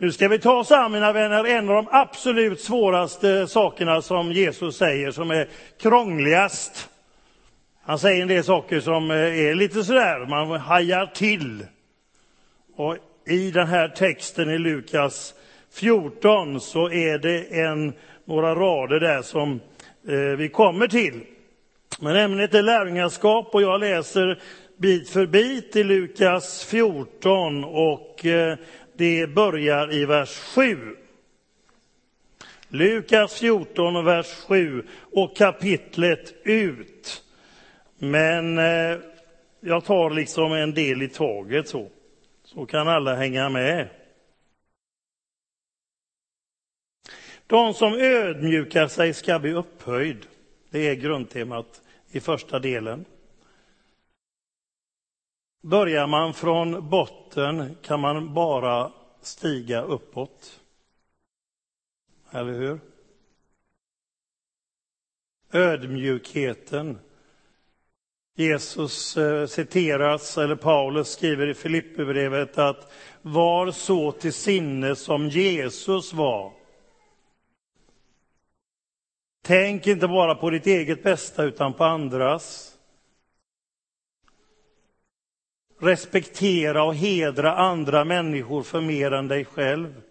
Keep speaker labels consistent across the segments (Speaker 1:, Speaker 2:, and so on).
Speaker 1: Nu ska vi ta oss an, mina vänner, en av de absolut svåraste sakerna som Jesus säger, som är krångligast. Han säger en del saker som eh, är lite sådär, man hajar till. Och i den här texten i Lukas 14 så är det en, några rader där som eh, vi kommer till. Men ämnet är lärjungaskap och jag läser bit för bit i Lukas 14 och eh, det börjar i vers 7. Lukas 14 vers 7 och kapitlet ut. Men eh, jag tar liksom en del i taget så, så kan alla hänga med. De som ödmjukar sig ska bli upphöjd. Det är grundtemat i första delen. Börjar man från botten kan man bara stiga uppåt. Eller hur? Ödmjukheten. Jesus eh, citeras, eller Paulus skriver i Filipperbrevet att var så till sinne som Jesus var. Tänk inte bara på ditt eget bästa utan på andras. Respektera och hedra andra människor för mer än dig själv.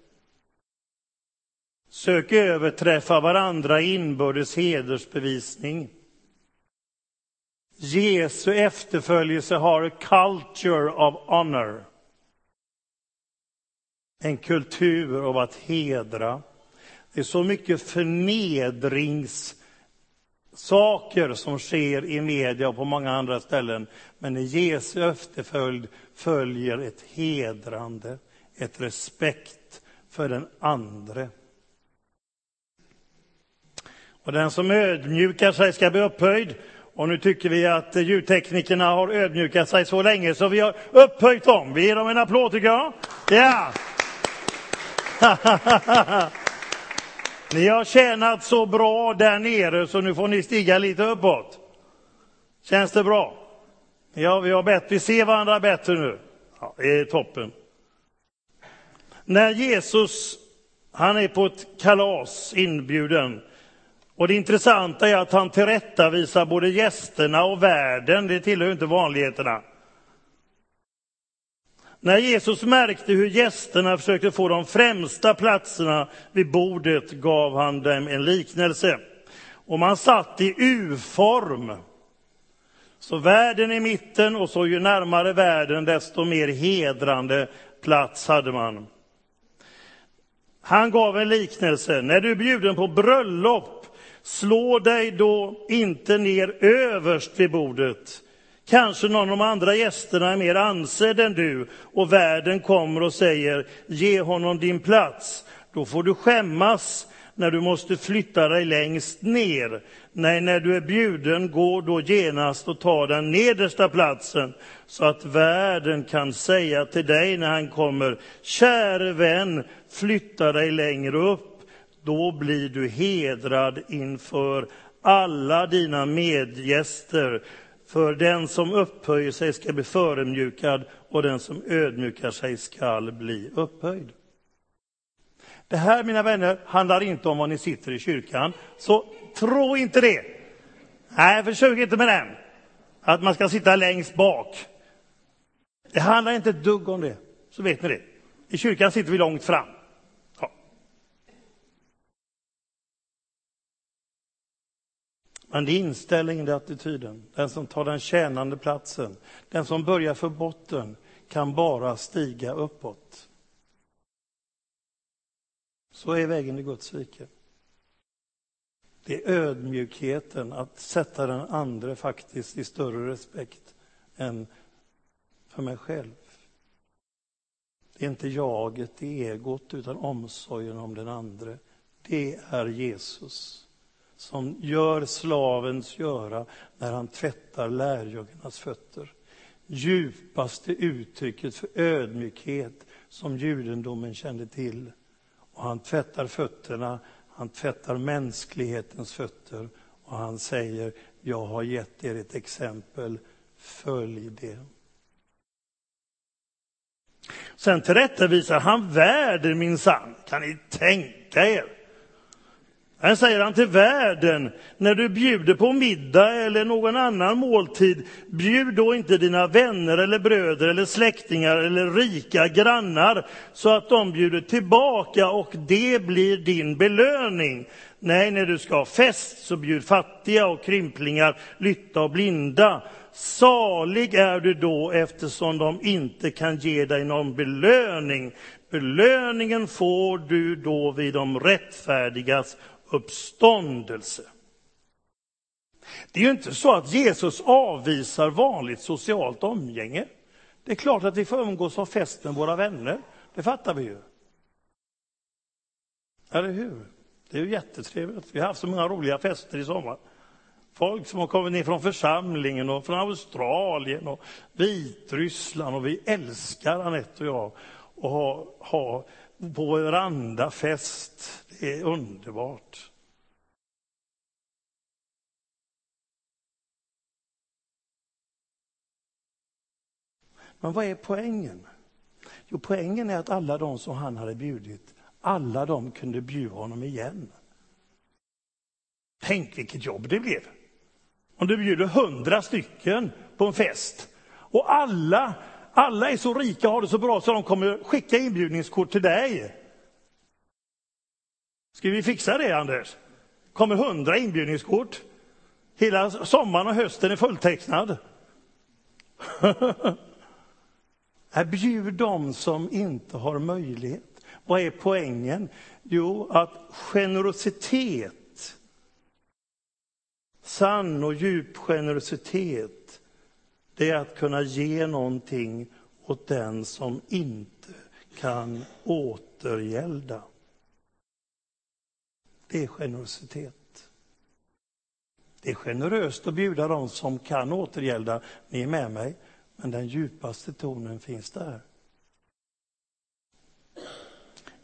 Speaker 1: Sök överträffa varandra i inbördes hedersbevisning. Jesu efterföljelse har a culture of honor. En kultur av att hedra. Det är så mycket förnedrings... Saker som sker i media och på många andra ställen. Men i Jesu efterföljd följer ett hedrande, ett respekt för den andre. Och den som ödmjukar sig ska bli upphöjd. Och nu tycker vi att ljudteknikerna har ödmjukat sig så länge så vi har upphöjt dem. Vi ger dem en applåd tycker jag. Ja! Ni har tjänat så bra där nere så nu får ni stiga lite uppåt. Känns det bra? Ja, vi har bett, vi ser varandra bättre nu. Ja, det är toppen. När Jesus, han är på ett kalas inbjuden. Och det intressanta är att han tillrättavisar både gästerna och världen, det tillhör inte vanligheterna. När Jesus märkte hur gästerna försökte få de främsta platserna vid bordet gav han dem en liknelse. Och man satt i U-form. Så världen i mitten och så ju närmare världen desto mer hedrande plats hade man. Han gav en liknelse. När du är bjuden på bröllop, slå dig då inte ner överst vid bordet Kanske någon av de andra gästerna är mer ansedd än du och värden kommer och säger ge honom din plats. Då får du skämmas när du måste flytta dig längst ner. Nej, när du är bjuden, gå då genast och ta den nedersta platsen så att värden kan säga till dig när han kommer, käre vän, flytta dig längre upp. Då blir du hedrad inför alla dina medgäster för den som upphöjer sig ska bli förödmjukad och den som ödmjukar sig skall bli upphöjd. Det här, mina vänner, handlar inte om var ni sitter i kyrkan, så tro inte det. Nej, försök inte med den, att man ska sitta längst bak. Det handlar inte ett dugg om det, så vet ni det. I kyrkan sitter vi långt fram. Men det är inställningen, det är attityden. Den som tar den tjänande platsen, den som börjar för botten, kan bara stiga uppåt. Så är vägen i Guds rike. Det är ödmjukheten, att sätta den andre faktiskt i större respekt än för mig själv. Det är inte jaget, det är egot, utan omsorgen om den andre. Det är Jesus som gör slavens göra när han tvättar lärjungarnas fötter. Djupaste uttrycket för ödmjukhet som judendomen kände till. Och han tvättar fötterna, han tvättar mänsklighetens fötter och han säger, jag har gett er ett exempel, följ det. Sen tillrättavisar han världen minsann. Kan ni tänka er? Här säger han till världen, när du bjuder på middag eller någon annan måltid, bjud då inte dina vänner eller bröder eller släktingar eller rika grannar så att de bjuder tillbaka och det blir din belöning. Nej, när du ska ha fest så bjud fattiga och krymplingar, lytta och blinda. Salig är du då eftersom de inte kan ge dig någon belöning. Belöningen får du då vid de rättfärdigas uppståndelse. Det är ju inte så att Jesus avvisar vanligt socialt umgänge. Det är klart att vi får umgås och ha fest med våra vänner. Det fattar vi ju. Eller hur? Det är ju jättetrevligt. Vi har haft så många roliga fester i sommar. Folk som har kommit ner från församlingen och från Australien och Vitryssland och vi älskar Anette och jag att ha, ha på verandafest. Det är underbart. Men vad är poängen? Jo, poängen är att alla de som han hade bjudit, alla de kunde bjuda honom igen. Tänk vilket jobb det blev. Om du bjuder hundra stycken på en fest och alla, alla är så rika och har det så bra så de kommer skicka inbjudningskort till dig. Ska vi fixa det, Anders? kommer hundra inbjudningskort. Hela sommaren och hösten är fulltecknad. Bjud dem som inte har möjlighet. Vad är poängen? Jo, att generositet, sann och djup generositet, det är att kunna ge någonting åt den som inte kan återgälda. Det är generositet. Det är generöst att bjuda dem som kan återgälda. Ni är med mig, men den djupaste tonen finns där.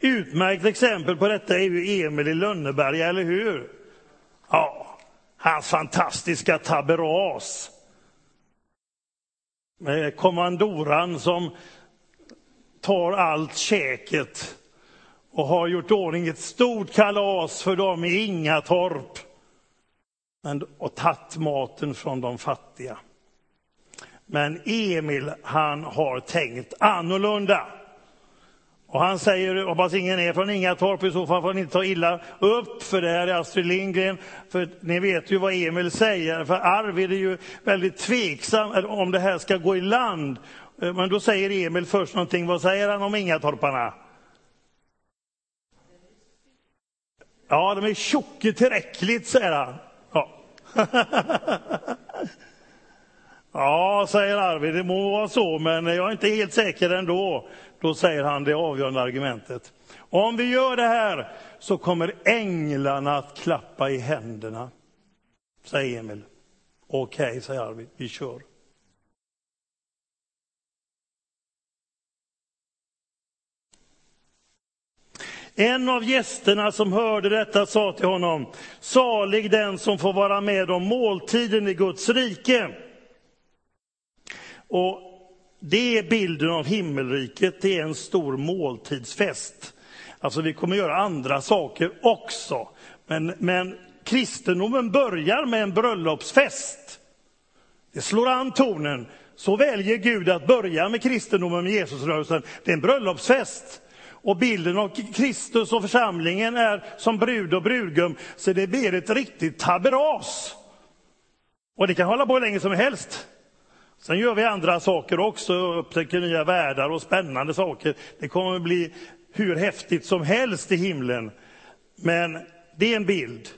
Speaker 1: Utmärkt exempel på detta är ju Emil i Lönneberga, eller hur? Ja, hans fantastiska taberas. Eh, kommandoran som tar allt käket och har gjort ordning ett stort kalas för dem i Ingatorp men, och tagit maten från de fattiga. Men Emil, han har tänkt annorlunda. Och han säger, hoppas ingen är från Ingatorp, i så fall får ni inte ta illa upp, för det här är Astrid Lindgren. För ni vet ju vad Emil säger, för Arvid är ju väldigt tveksam eh, om det här ska gå i land. Eh, men då säger Emil först någonting, vad säger han om Ingatorparna? Ja, de är tjocka tillräckligt, säger han. Ja. ja, säger Arvid, det må vara så, men jag är inte helt säker ändå. Då säger han det avgörande argumentet. Om vi gör det här så kommer änglarna att klappa i händerna, säger Emil. Okej, okay, säger Arvid, vi kör. En av gästerna som hörde detta sa till honom, salig den som får vara med om måltiden i Guds rike. Och det är bilden av himmelriket, det är en stor måltidsfest. Alltså vi kommer göra andra saker också. Men, men kristendomen börjar med en bröllopsfest. Det slår an tonen. Så väljer Gud att börja med kristendomen med Jesusrörelsen. Det är en bröllopsfest. Och bilden av Kristus och församlingen är som brud och brudgum, så det blir ett riktigt taberas. Och det kan hålla på hur länge som helst. Sen gör vi andra saker också, upptäcker nya världar och spännande saker. Det kommer att bli hur häftigt som helst i himlen. Men det är en bild.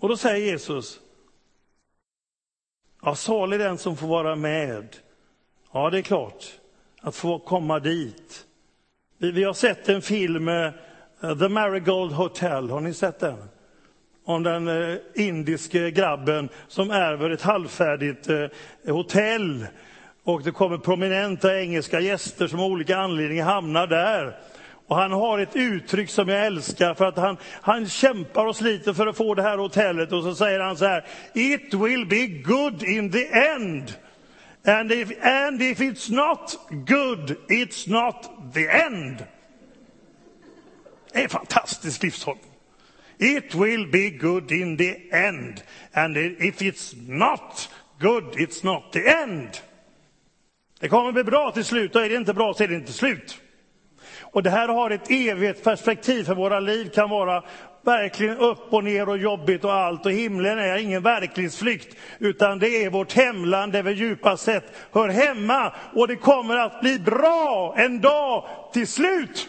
Speaker 1: Och då säger Jesus, ja, salig den som får vara med. Ja, det är klart, att få komma dit. Vi har sett en film, eh, The Marigold Hotel, har ni sett den? Om den eh, indiske grabben som ärver ett halvfärdigt eh, hotell. Och det kommer prominenta engelska gäster som av olika anledningar hamnar där. Och han har ett uttryck som jag älskar för att han, han kämpar och sliter för att få det här hotellet och så säger han så här, It will be good in the end. And if, and if it's not good, it's not the end. Det är en fantastisk livshållning. It will be good in the end. And if it's not good, it's not the end. Det kommer bli bra till slut, och är det inte bra så är det inte slut. Och det här har ett evigt perspektiv för våra liv kan vara verkligen upp och ner och jobbigt och allt. Och himlen är ingen verklighetsflykt, utan det är vårt hemland där vi djupast sett hör hemma. Och det kommer att bli bra en dag till slut.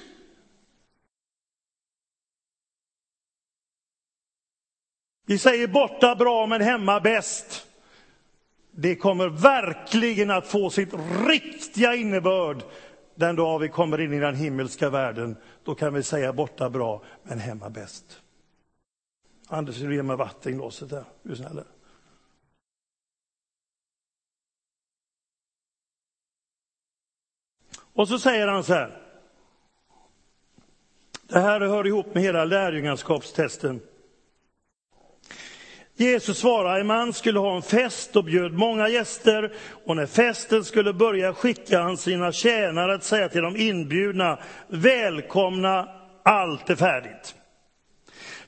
Speaker 1: Vi säger borta bra men hemma bäst. Det kommer verkligen att få sitt riktiga innebörd den dag vi kommer in i den himmelska världen. Då kan vi säga borta bra men hemma bäst. Anders, vill du ge mig vatten i glaset där? Är du snäll? Och så säger han så här. Det här hör ihop med hela lärjungaskapstesten. Jesus svarade, en man skulle ha en fest och bjöd många gäster och när festen skulle börja skickade han sina tjänare att säga till de inbjudna, välkomna, allt är färdigt.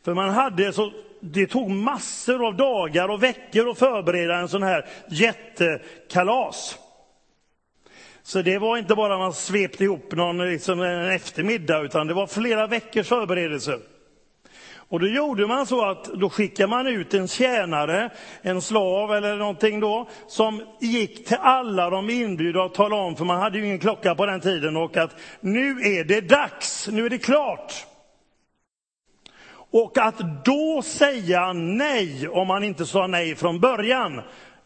Speaker 1: För man hade så, det tog massor av dagar och veckor att förbereda en sån här jättekalas. Så det var inte bara man svepte ihop någon liksom en eftermiddag, utan det var flera veckors förberedelser. Och då gjorde man så att då skickade man ut en tjänare, en slav eller någonting då, som gick till alla de inbjudna och talade om, för man hade ju ingen klocka på den tiden, och att nu är det dags, nu är det klart. Och att då säga nej, om man inte sa nej från början,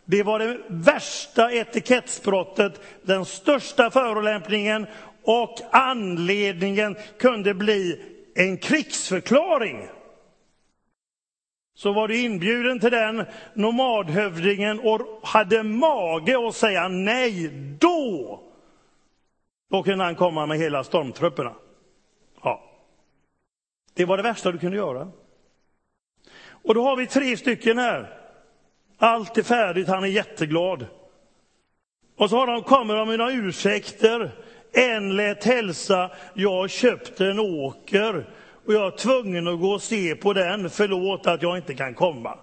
Speaker 1: det var det värsta etikettsbrottet, den största förolämpningen och anledningen kunde bli en krigsförklaring. Så var du inbjuden till den nomadhövdingen och hade mage att säga nej, då, då kunde han komma med hela stormtrupperna. Ja. Det var det värsta du kunde göra. Och då har vi tre stycken här. Allt är färdigt, han är jätteglad. Och så har de, kommer de med några ursäkter. En lät hälsa, jag köpte en åker och jag är tvungen att gå och se på den, förlåt att jag inte kan komma.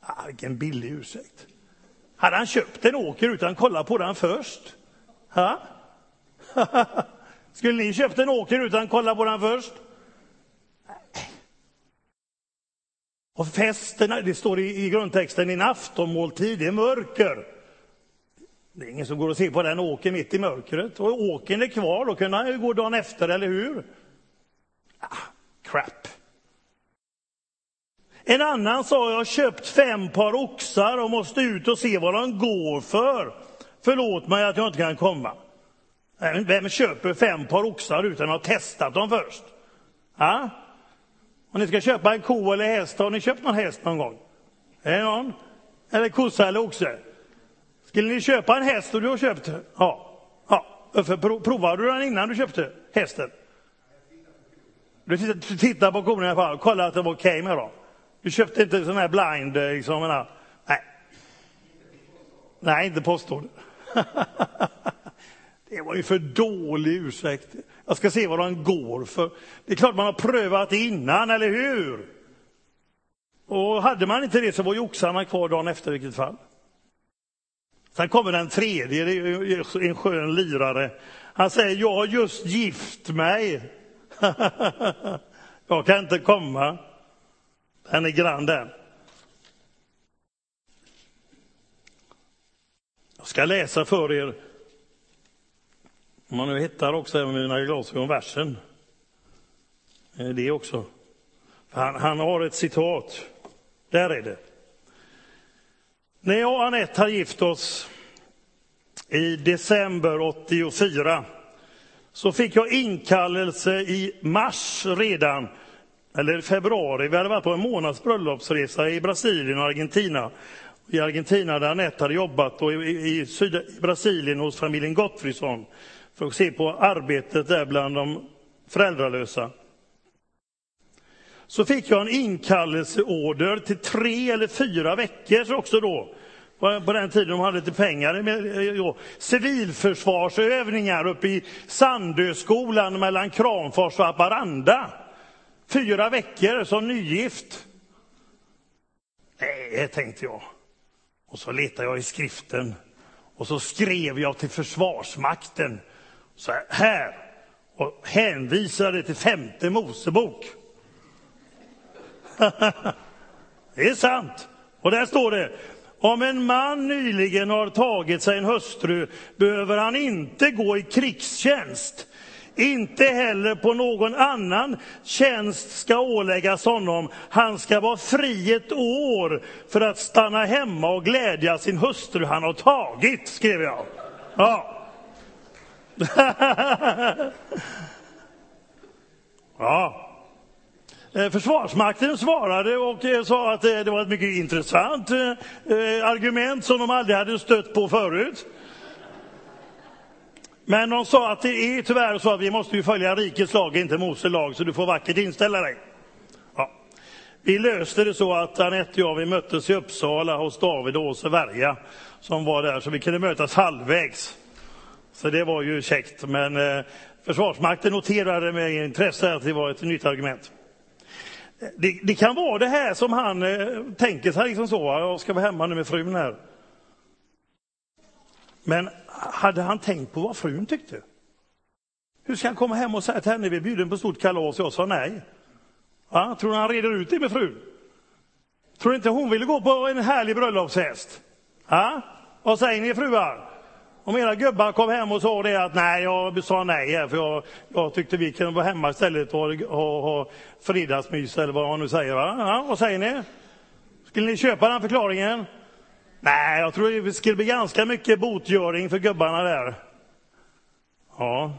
Speaker 1: Ah, vilken billig ursäkt. Hade han köpt en åker utan att kolla på den först? Ha? Skulle ni köpt en åker utan att kolla på den först? Och festen, det står i, i grundtexten, i en aftonmåltid, det är mörker. Det är ingen som går och ser på den åken mitt i mörkret. Och åken är kvar, då kunde han ju gå dagen efter, eller hur? Ah, crap. En annan sa, jag har köpt fem par oxar och måste ut och se vad de går för. Förlåt mig att jag inte kan komma. Vem köper fem par oxar utan att ha testat dem först? Ja? Om ni ska köpa en ko eller häst, har ni köpt någon häst någon gång? Är det någon? Eller kossa eller oxe? Skulle ni köpa en häst och du har köpt? Ja. ja. Provade du den innan du köpte hästen? Du tittar på korna i alla fall, och kollar att det var okej okay med dem. Du köpte inte sån här blind, eh, liksom, menar. nej. Nej, inte påstår Det var ju för dålig ursäkt. Jag ska se vad de går för. Det är klart man har prövat innan, eller hur? Och hade man inte det så var ju oxarna kvar dagen efter i vilket fall. Sen kommer den tredje, det är en skön lirare. Han säger, jag har just gift mig. jag kan inte komma. Den är grann den. Jag ska läsa för er om man nu hittar också även mina glasögon versen. Eh, det också. Han, han har ett citat. Där är det. När jag och Anette har gift oss i december 84 så fick jag inkallelse i mars redan, eller februari. Vi hade varit på en månads bröllopsresa i Brasilien och Argentina. I Argentina där Anette hade jobbat och i, i, i Brasilien hos familjen Gottfridsson för att se på arbetet där bland de föräldralösa. Så fick jag en inkallelseorder till tre eller fyra veckor också då, på den tiden de hade lite pengar. Eh, civilförsvarsövningar uppe i Sandöskolan mellan Kramfors och Haparanda. Fyra veckor som nygift. Nej, tänkte jag. Och så letade jag i skriften och så skrev jag till Försvarsmakten så här och hänvisade till femte Mosebok. det är sant. Och där står det, om en man nyligen har tagit sig en hustru behöver han inte gå i krigstjänst. Inte heller på någon annan tjänst ska åläggas honom. Han ska vara fri ett år för att stanna hemma och glädja sin hustru han har tagit, skrev jag. Ja. ja. Eh, försvarsmakten svarade och eh, sa att eh, det var ett mycket intressant argument som de aldrig hade stött på förut. Men de sa att det är tyvärr så att vi måste ju följa rikets lag, inte Mose lag, så du får vackert inställa dig. Ja. Vi löste det så att Anette och jag vi möttes i Uppsala hos David och Åse Verja som var där, så vi kunde mötas halvvägs. Så det var ju käckt, men Försvarsmakten noterade med intresse att det var ett nytt argument. Det, det, kan vara det här som han eh, tänker sig, liksom så, jag ska vara hemma nu med frun här. Men hade han tänkt på vad frun tyckte? Hur ska han komma hem och säga till henne, vi är bjuden på stort kalas, jag sa nej. Ja, tror du han reder ut det med frun? Tror du inte hon ville gå på en härlig bröllopsfest? Ja? Vad säger ni fruar? Om era gubbar kom hem och sa det att nej, jag sa nej för jag, jag tyckte vi kunde vara hemma istället och ha, ha fredagsmys eller vad man nu säger. Va? Ja, vad säger ni? Skulle ni köpa den förklaringen? Nej, jag tror det skulle bli ganska mycket botgöring för gubbarna där. Ja.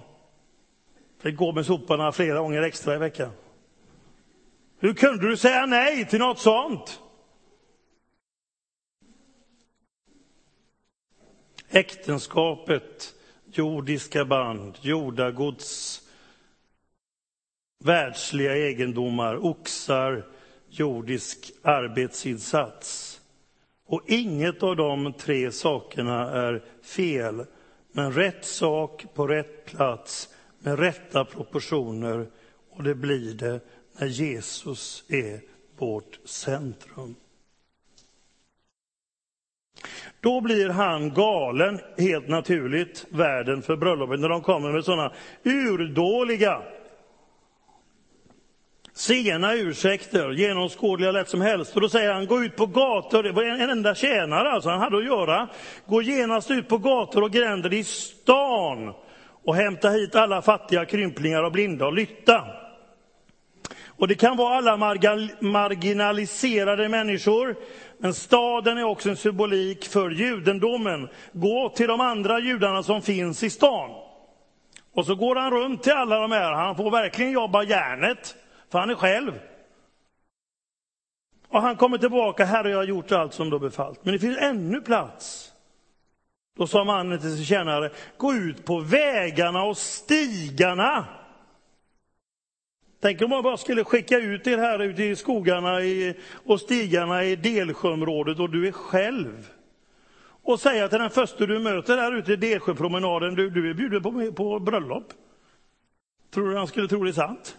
Speaker 1: Fick gå med soporna flera gånger extra i veckan. Hur kunde du säga nej till något sånt? Äktenskapet, jordiska band, jordagods, världsliga egendomar, oxar, jordisk arbetsinsats. Och inget av de tre sakerna är fel, men rätt sak på rätt plats med rätta proportioner. Och det blir det när Jesus är vårt centrum. Då blir han galen, helt naturligt, värden för bröllopet, när de kommer med sådana urdåliga sena ursäkter, genomskådliga lätt som helst. Och då säger han, gå ut på gator, det var en enda tjänare alltså han hade att göra. Gå genast ut på gator och gränder i stan och hämta hit alla fattiga krymplingar och blinda och lytta. Och det kan vara alla marginaliserade människor, men staden är också en symbolik för judendomen. Gå till de andra judarna som finns i stan. Och så går han runt till alla de här, han får verkligen jobba järnet för han är själv. Och han kommer tillbaka, Herre, jag har gjort allt som du har befallt. Men det finns ännu plats. Då sa mannen till sin tjänare, gå ut på vägarna och stigarna. Tänk om man bara skulle skicka ut er här ute i skogarna och stigarna i Delsjöområdet och du är själv. Och säga till den första du möter här ute i Delsjöpromenaden, du, du är bjuden på, på bröllop. Tror du han skulle tro det är sant?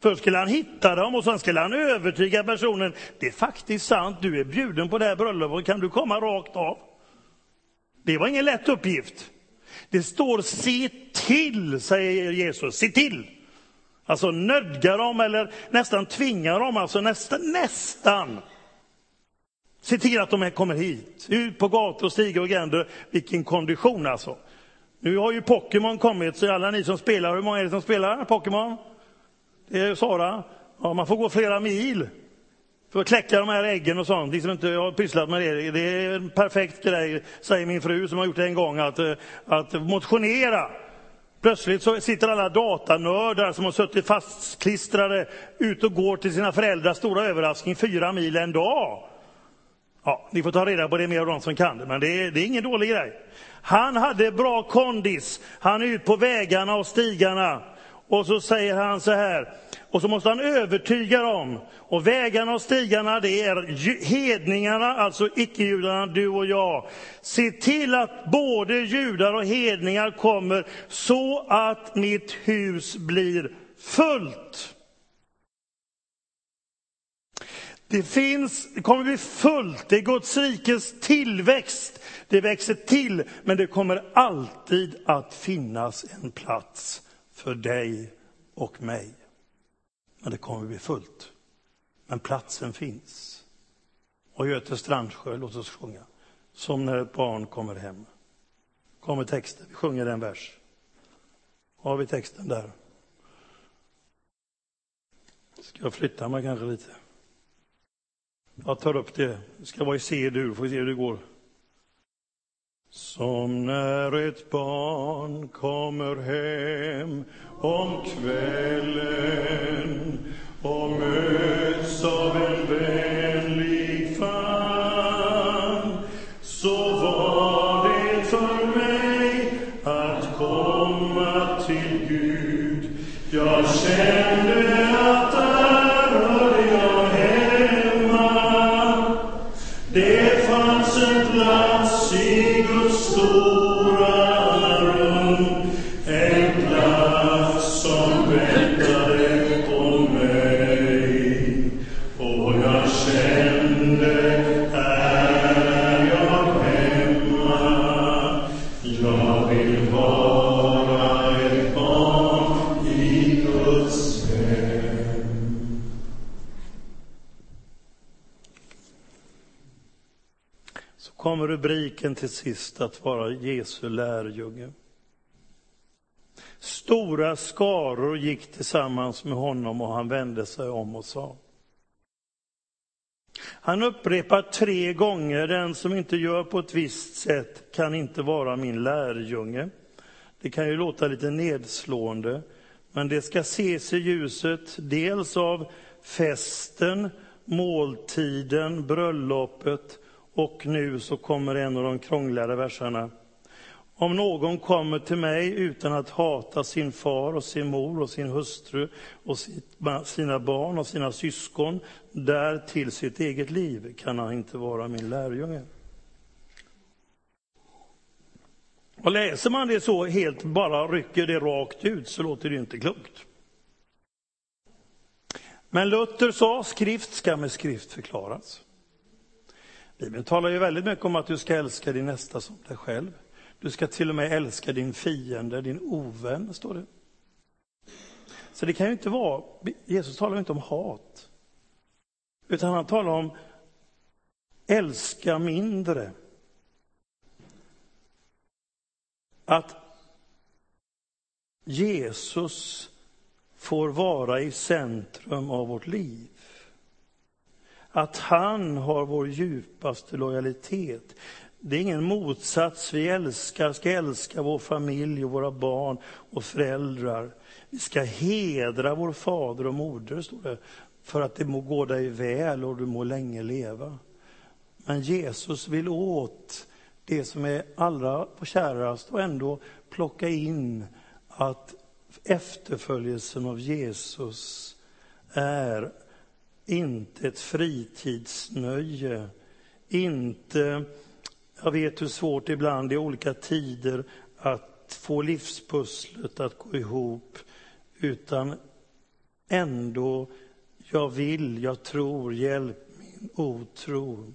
Speaker 1: Först skulle han hitta dem och sen skulle han övertyga personen. Det är faktiskt sant, du är bjuden på det här bröllopet, kan du komma rakt av? Det var ingen lätt uppgift. Det står se till, säger Jesus, se till. Alltså nödga dem eller nästan tvinga dem, alltså nästan, nästan. Se till att de kommer hit, ut på gator, stigar och gränder. Vilken kondition alltså. Nu har ju Pokémon kommit, så alla ni som spelar, hur många är det som spelar Pokémon? Det är Sara. Ja, man får gå flera mil för att kläcka de här äggen och sånt. Liksom inte jag har pysslat med det. Det är en perfekt grej, säger min fru som har gjort det en gång, att, eh, att motionera. Plötsligt så sitter alla datanördar som har suttit fastklistrade ute och går till sina föräldrars stora överraskning fyra mil en dag. Ja, ni får ta reda på det mer av de som kan det, men det är, det är ingen dålig grej. Han hade bra kondis. Han är ute på vägarna och stigarna. Och så säger han så här. Och så måste han övertyga dem. Och vägarna och stigarna, det är hedningarna, alltså icke-judarna, du och jag. Se till att både judar och hedningar kommer så att mitt hus blir fullt. Det finns, det kommer bli fullt, det är Guds rikes tillväxt. Det växer till, men det kommer alltid att finnas en plats för dig och mig. Men det kommer bli fullt. Men platsen finns. Och Göte Strandsjö, låt oss sjunga. Som när ett barn kommer hem. Kommer texten, vi sjunger en vers. Har vi texten där? Ska jag flytta mig kanske lite? Jag tar upp det. Det ska vara i C-dur, får vi se hur det går. Som när ett barn kommer hem om kvällen och möts av en vänlig famn så var det för mig att komma till Gud. Jag kände att där hörde jag hemma. Det fanns en plats i Guds tanken till sist att vara Jesu lärjunge. Stora skaror gick tillsammans med honom och han vände sig om och sa. Han upprepar tre gånger, den som inte gör på ett visst sätt kan inte vara min lärjunge. Det kan ju låta lite nedslående, men det ska ses i ljuset dels av festen, måltiden, bröllopet och nu så kommer en av de krångligare verserna. Om någon kommer till mig utan att hata sin far och sin mor och sin hustru och sina barn och sina syskon, där till sitt eget liv kan han inte vara min lärjunge. Och läser man det så helt, bara rycker det rakt ut, så låter det inte klokt. Men Luther sa, skrift ska med skrift förklaras. Bibeln talar ju väldigt mycket om att du ska älska din nästa som dig själv. Du ska till och med älska din fiende, din ovän, står det. Så det kan ju inte vara, Jesus talar ju inte om hat. Utan han talar om älska mindre. Att Jesus får vara i centrum av vårt liv. Att han har vår djupaste lojalitet. Det är ingen motsats. Vi älskar, ska älska vår familj, och våra barn och föräldrar. Vi ska hedra vår fader och moder, står det, för att det må gå dig väl och du må länge leva. Men Jesus vill åt det som är allra kärast och ändå plocka in att efterföljelsen av Jesus är inte ett fritidsnöje, inte jag vet hur svårt det ibland i olika tider att få livspusslet att gå ihop, utan ändå, jag vill, jag tror, hjälp min otro.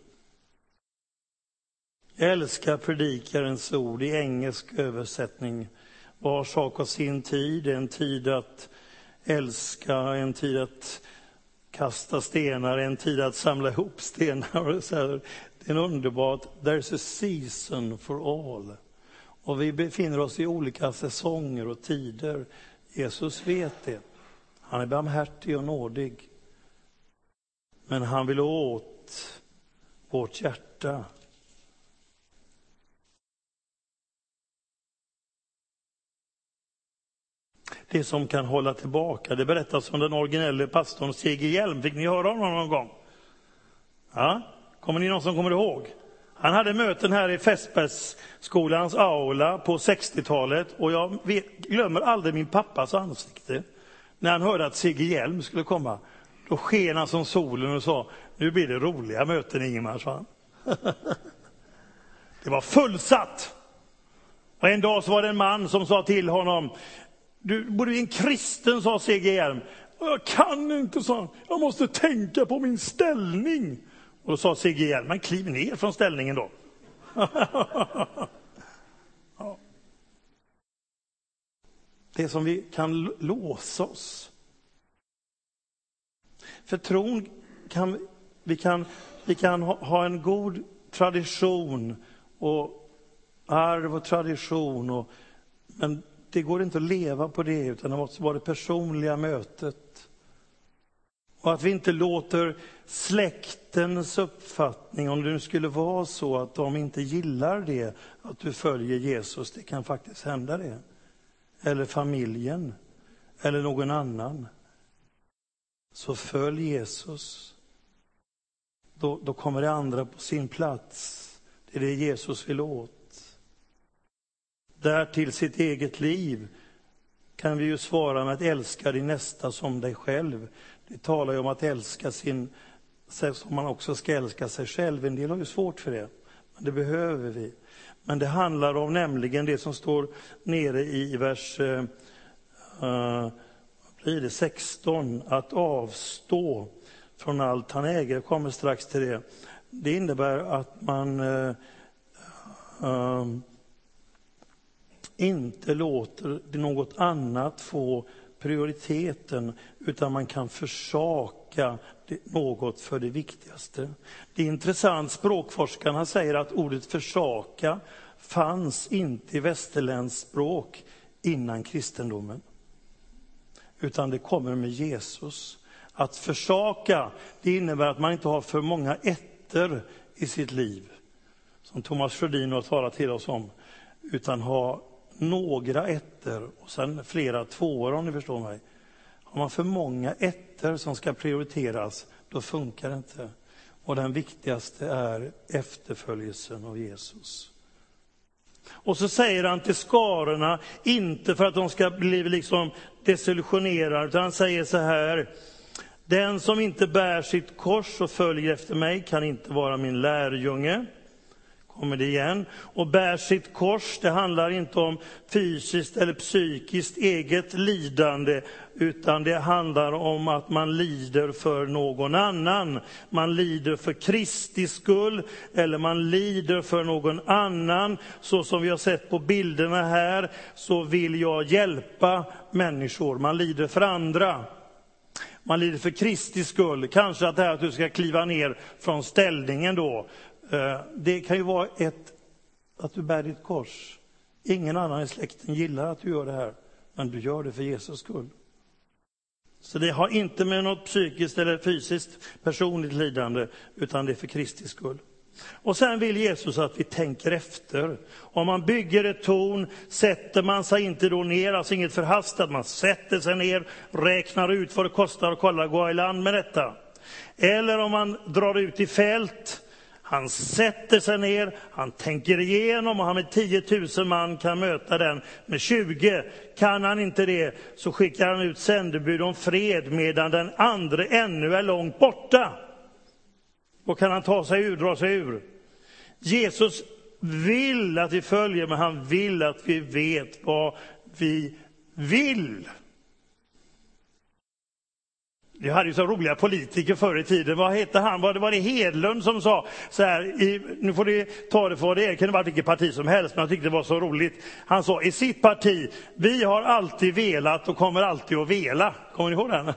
Speaker 1: Jag älskar predikarens ord i engelsk översättning. Var sak har sin tid, en tid att älska, en tid att kasta stenar, en tid att samla ihop stenar. Det är underbart. There's a season for all. Och vi befinner oss i olika säsonger och tider. Jesus vet det. Han är barmhärtig och nådig. Men han vill åt vårt hjärta. Det som kan hålla tillbaka. Det berättas om den originelle pastorn C.G. Hjelm. Fick ni höra honom någon gång? Ja? Kommer ni någon som kommer ihåg? Han hade möten här i Fässbergsskolans aula på 60-talet och jag vet, glömmer aldrig min pappas ansikte när han hörde att C.G. Hjelm skulle komma, då sken han som solen och sa, nu blir det roliga möten Ingemar, sa han. det var fullsatt. Och en dag så var det en man som sa till honom, du borde bli en kristen, sa C.G. Hjelm. Jag kan inte, sa han. Jag måste tänka på min ställning. Och då sa C.G. Hjelm, men kliv ner från ställningen då. ja. Det som vi kan låsa oss. För tron kan vi kan, vi kan ha en god tradition och arv och tradition. Och, men det går inte att leva på det, utan det måste vara det personliga mötet. Och att vi inte låter släktens uppfattning, om det nu skulle vara så att de inte gillar det, att du följer Jesus, det kan faktiskt hända det. Eller familjen, eller någon annan. Så följ Jesus. Då, då kommer det andra på sin plats. Det är det Jesus vill åt därtill sitt eget liv, kan vi ju svara med att älska din nästa som dig själv. Det talar ju om att älska sin, som man också ska älska sig själv. En del har ju svårt för det, men det behöver vi. Men det handlar om nämligen det som står nere i vers uh, blir det 16, att avstå från allt han äger. Jag kommer strax till det. Det innebär att man uh, uh, inte låter något annat få prioriteten, utan man kan försaka något för det viktigaste. Det är intressant, språkforskarna säger att ordet försaka fanns inte i västerländskt språk innan kristendomen. Utan det kommer med Jesus. Att försaka, det innebär att man inte har för många ettor i sitt liv. Som Thomas Sjödin har talat till oss om. Utan ha några ettor och sen flera tvåor om ni förstår mig. Har man för många ettor som ska prioriteras, då funkar det inte. Och den viktigaste är efterföljelsen av Jesus. Och så säger han till skarorna, inte för att de ska bli liksom desillusionerade, utan han säger så här. Den som inte bär sitt kors och följer efter mig kan inte vara min lärjunge kommer det igen. Och bär sitt kors, det handlar inte om fysiskt eller psykiskt eget lidande, utan det handlar om att man lider för någon annan. Man lider för Kristi skull, eller man lider för någon annan. Så som vi har sett på bilderna här, så vill jag hjälpa människor. Man lider för andra. Man lider för Kristi skull. Kanske att det här att du ska kliva ner från ställningen då, Eh, det kan ju vara ett, att du bär ditt kors. Ingen annan i släkten gillar att du gör det här, men du gör det för Jesus skull. Så det har inte med något psykiskt eller fysiskt personligt lidande, utan det är för Kristi skull. Och sen vill Jesus att vi tänker efter. Om man bygger ett torn sätter man sig inte då ner, alltså inget förhastat, man sätter sig ner, räknar ut vad det kostar och kollar, gå i land med detta. Eller om man drar ut i fält, han sätter sig ner, han tänker igenom och han med 10 000 man kan möta den. Med 20 kan han inte det, så skickar han ut sändebud om fred medan den andra ännu är långt borta. Och kan han ta sig ur, dra sig ur. Jesus vill att vi följer, men han vill att vi vet vad vi vill. Vi hade ju så roliga politiker förr i tiden. Vad hette han? Var det, var det Hedlund som sa så här, i, nu får ni ta det för vad det är, det kunde vara vilket parti som helst, men jag tyckte det var så roligt. Han sa i sitt parti, vi har alltid velat och kommer alltid att vela. Kommer ni ihåg den?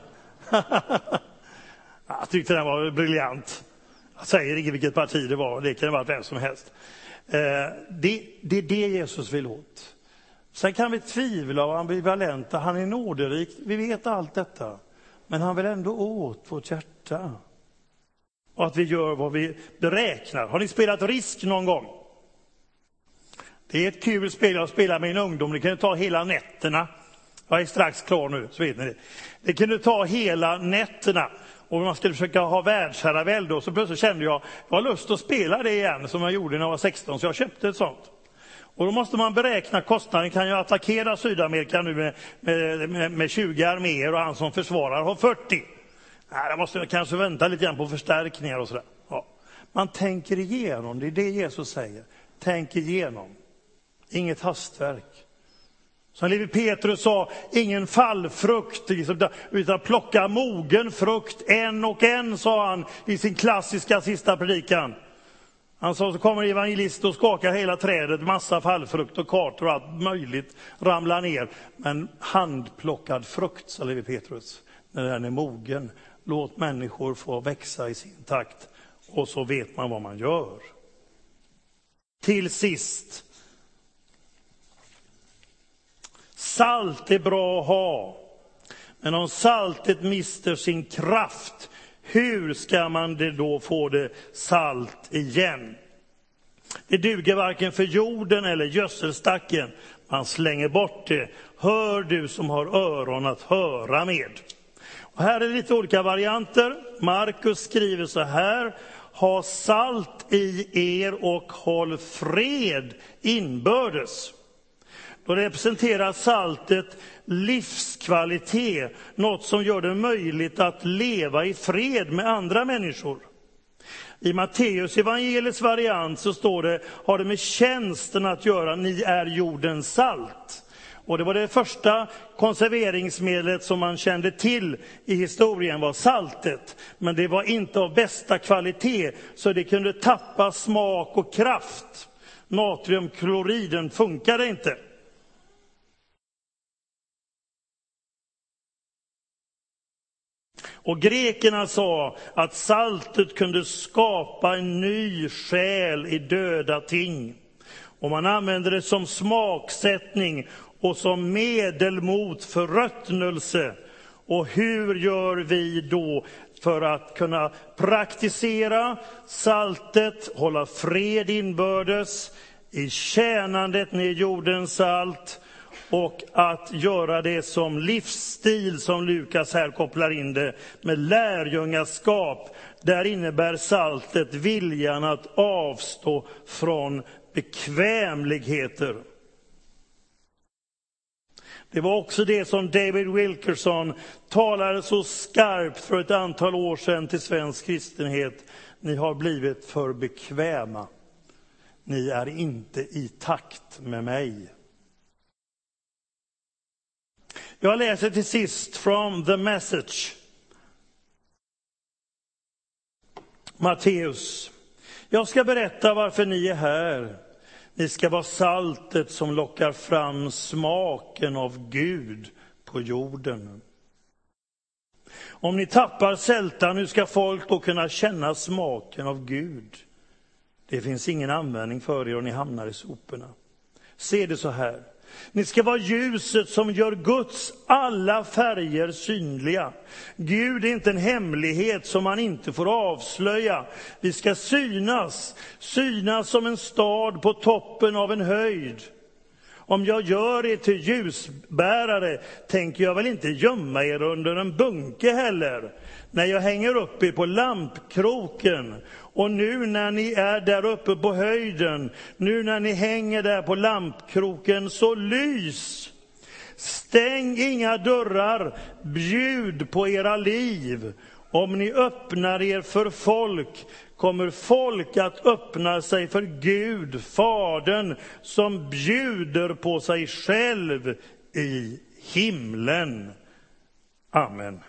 Speaker 1: jag tyckte den var briljant. Jag säger inte vilket parti det var, det kan varit vem som helst. Eh, det, det är det Jesus vill åt. Sen kan vi tvivla och ambivalenta, han är nåderik, vi vet allt detta. Men han vill ändå åt vårt hjärta. Och att vi gör vad vi beräknar. Har ni spelat Risk någon gång? Det är ett kul spel jag spelar med min ungdom. Det kunde ta hela nätterna. Jag är strax klar nu, så vet ni det. Det kunde ta hela nätterna. Och man skulle försöka ha världsherravälde. Och så plötsligt kände jag, jag har lust att spela det igen, som jag gjorde när jag var 16, så jag köpte ett sånt. Och då måste man beräkna kostnaden. Kan jag attackera Sydamerika nu med, med, med, med 20 arméer och han som försvarar har 40? Nej, jag måste kanske vänta lite grann på förstärkningar och sådär. Ja. Man tänker igenom, det är det Jesus säger. Tänk igenom. Inget hastverk. Som Levi Petrus sa, ingen fallfrukt, liksom, utan plocka mogen frukt en och en, sa han i sin klassiska sista predikan. Han sa, så kommer evangelist och skakar hela trädet, massa fallfrukt och kartor och allt möjligt ramlar ner. Men handplockad frukt, sa Levi Petrus, när den är mogen. Låt människor få växa i sin takt och så vet man vad man gör. Till sist. Salt är bra att ha. Men om saltet mister sin kraft, hur ska man det då få det salt igen? Det duger varken för jorden eller gödselstacken. Man slänger bort det. Hör du som har öron att höra med. Och här är lite olika varianter. Markus skriver så här. Ha salt i er och håll fred inbördes. Då representerar saltet livskvalitet, något som gör det möjligt att leva i fred med andra människor. I Matteus evangeliets variant så står det, har det med tjänsten att göra, ni är jordens salt. Och det var det första konserveringsmedlet som man kände till i historien var saltet. Men det var inte av bästa kvalitet, så det kunde tappa smak och kraft. Natriumkloriden funkade inte. Och grekerna sa att saltet kunde skapa en ny själ i döda ting. Och man använde det som smaksättning och som medel mot förruttnelse. Och hur gör vi då för att kunna praktisera saltet, hålla fred inbördes, i tjänandet ner jordens salt och att göra det som livsstil, som Lukas här kopplar in det, med lärjungaskap. Där innebär saltet viljan att avstå från bekvämligheter. Det var också det som David Wilkerson talade så skarpt för ett antal år sedan till svensk kristenhet. Ni har blivit för bekväma. Ni är inte i takt med mig. Jag läser till sist från The Message. Matteus. Jag ska berätta varför ni är här. Ni ska vara saltet som lockar fram smaken av Gud på jorden. Om ni tappar sältan, hur ska folk då kunna känna smaken av Gud? Det finns ingen användning för er och ni hamnar i soporna. Se det så här. Ni ska vara ljuset som gör Guds alla färger synliga. Gud är inte en hemlighet som man inte får avslöja. Vi ska synas, synas som en stad på toppen av en höjd. Om jag gör er till ljusbärare tänker jag väl inte gömma er under en bunke heller, när jag hänger upp er på lampkroken. Och nu när ni är där uppe på höjden, nu när ni hänger där på lampkroken, så lys! Stäng inga dörrar, bjud på era liv. Om ni öppnar er för folk kommer folk att öppna sig för Gud, Fadern, som bjuder på sig själv i himlen. Amen.